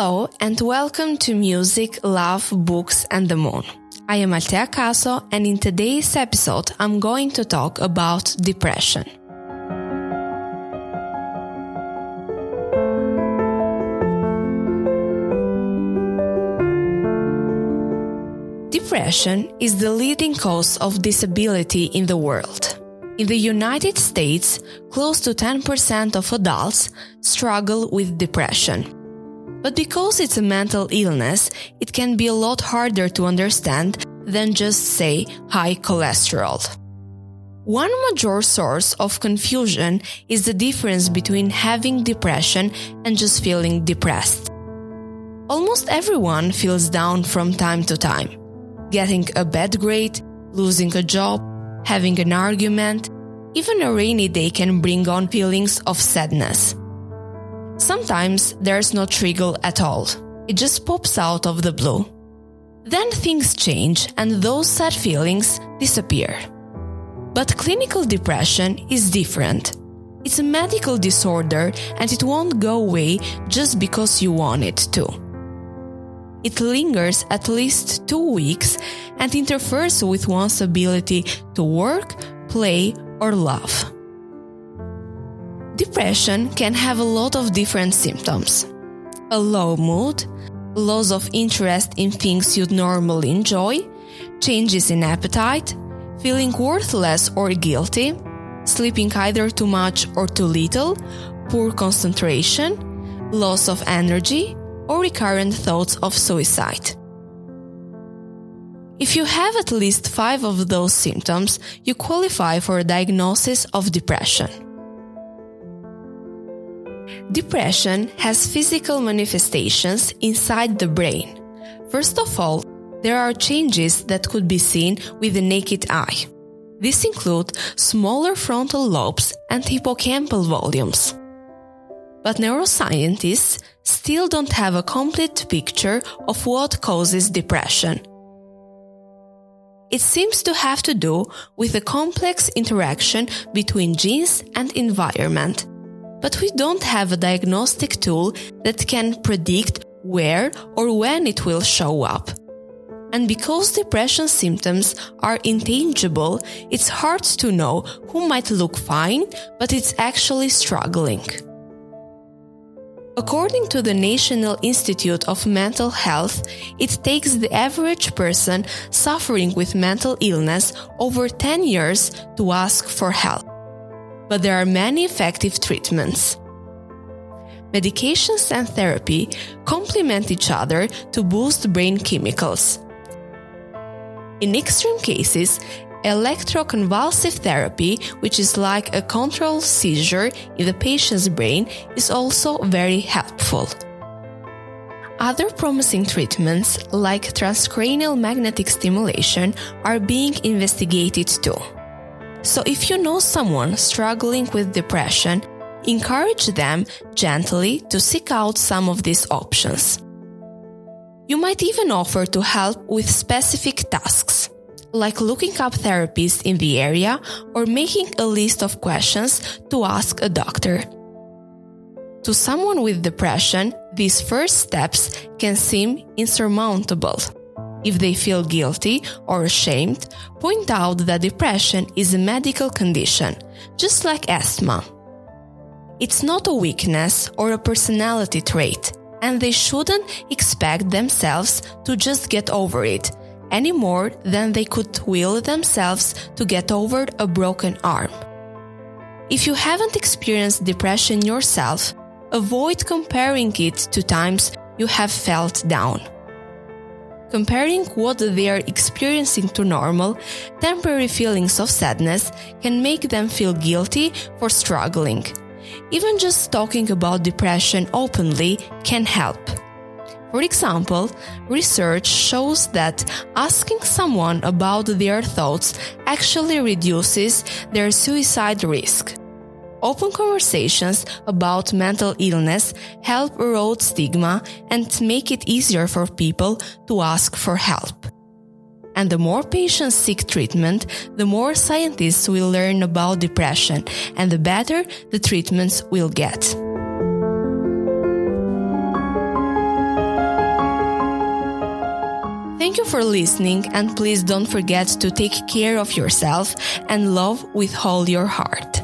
Hello and welcome to Music, Love, Books and the Moon. I am Altea Caso and in today's episode I'm going to talk about depression. Depression is the leading cause of disability in the world. In the United States, close to 10% of adults struggle with depression. But because it's a mental illness, it can be a lot harder to understand than just say high cholesterol. One major source of confusion is the difference between having depression and just feeling depressed. Almost everyone feels down from time to time getting a bad grade, losing a job, having an argument, even a rainy day can bring on feelings of sadness. Sometimes there's no trigger at all. It just pops out of the blue. Then things change and those sad feelings disappear. But clinical depression is different. It's a medical disorder and it won't go away just because you want it to. It lingers at least two weeks and interferes with one's ability to work, play, or love. Depression can have a lot of different symptoms. A low mood, loss of interest in things you'd normally enjoy, changes in appetite, feeling worthless or guilty, sleeping either too much or too little, poor concentration, loss of energy, or recurrent thoughts of suicide. If you have at least five of those symptoms, you qualify for a diagnosis of depression. Depression has physical manifestations inside the brain. First of all, there are changes that could be seen with the naked eye. These include smaller frontal lobes and hippocampal volumes. But neuroscientists still don't have a complete picture of what causes depression. It seems to have to do with a complex interaction between genes and environment. But we don't have a diagnostic tool that can predict where or when it will show up. And because depression symptoms are intangible, it's hard to know who might look fine, but it's actually struggling. According to the National Institute of Mental Health, it takes the average person suffering with mental illness over 10 years to ask for help. But there are many effective treatments. Medications and therapy complement each other to boost brain chemicals. In extreme cases, Electroconvulsive therapy, which is like a controlled seizure in the patient's brain, is also very helpful. Other promising treatments, like transcranial magnetic stimulation, are being investigated too. So if you know someone struggling with depression, encourage them gently to seek out some of these options. You might even offer to help with specific tasks like looking up therapists in the area or making a list of questions to ask a doctor. To someone with depression, these first steps can seem insurmountable. If they feel guilty or ashamed, point out that depression is a medical condition, just like asthma. It's not a weakness or a personality trait, and they shouldn't expect themselves to just get over it any more than they could will themselves to get over a broken arm. If you haven't experienced depression yourself, avoid comparing it to times you have felt down. Comparing what they are experiencing to normal, temporary feelings of sadness can make them feel guilty for struggling. Even just talking about depression openly can help. For example, research shows that asking someone about their thoughts actually reduces their suicide risk. Open conversations about mental illness help erode stigma and make it easier for people to ask for help. And the more patients seek treatment, the more scientists will learn about depression and the better the treatments will get. Thank you for listening, and please don't forget to take care of yourself and love with all your heart.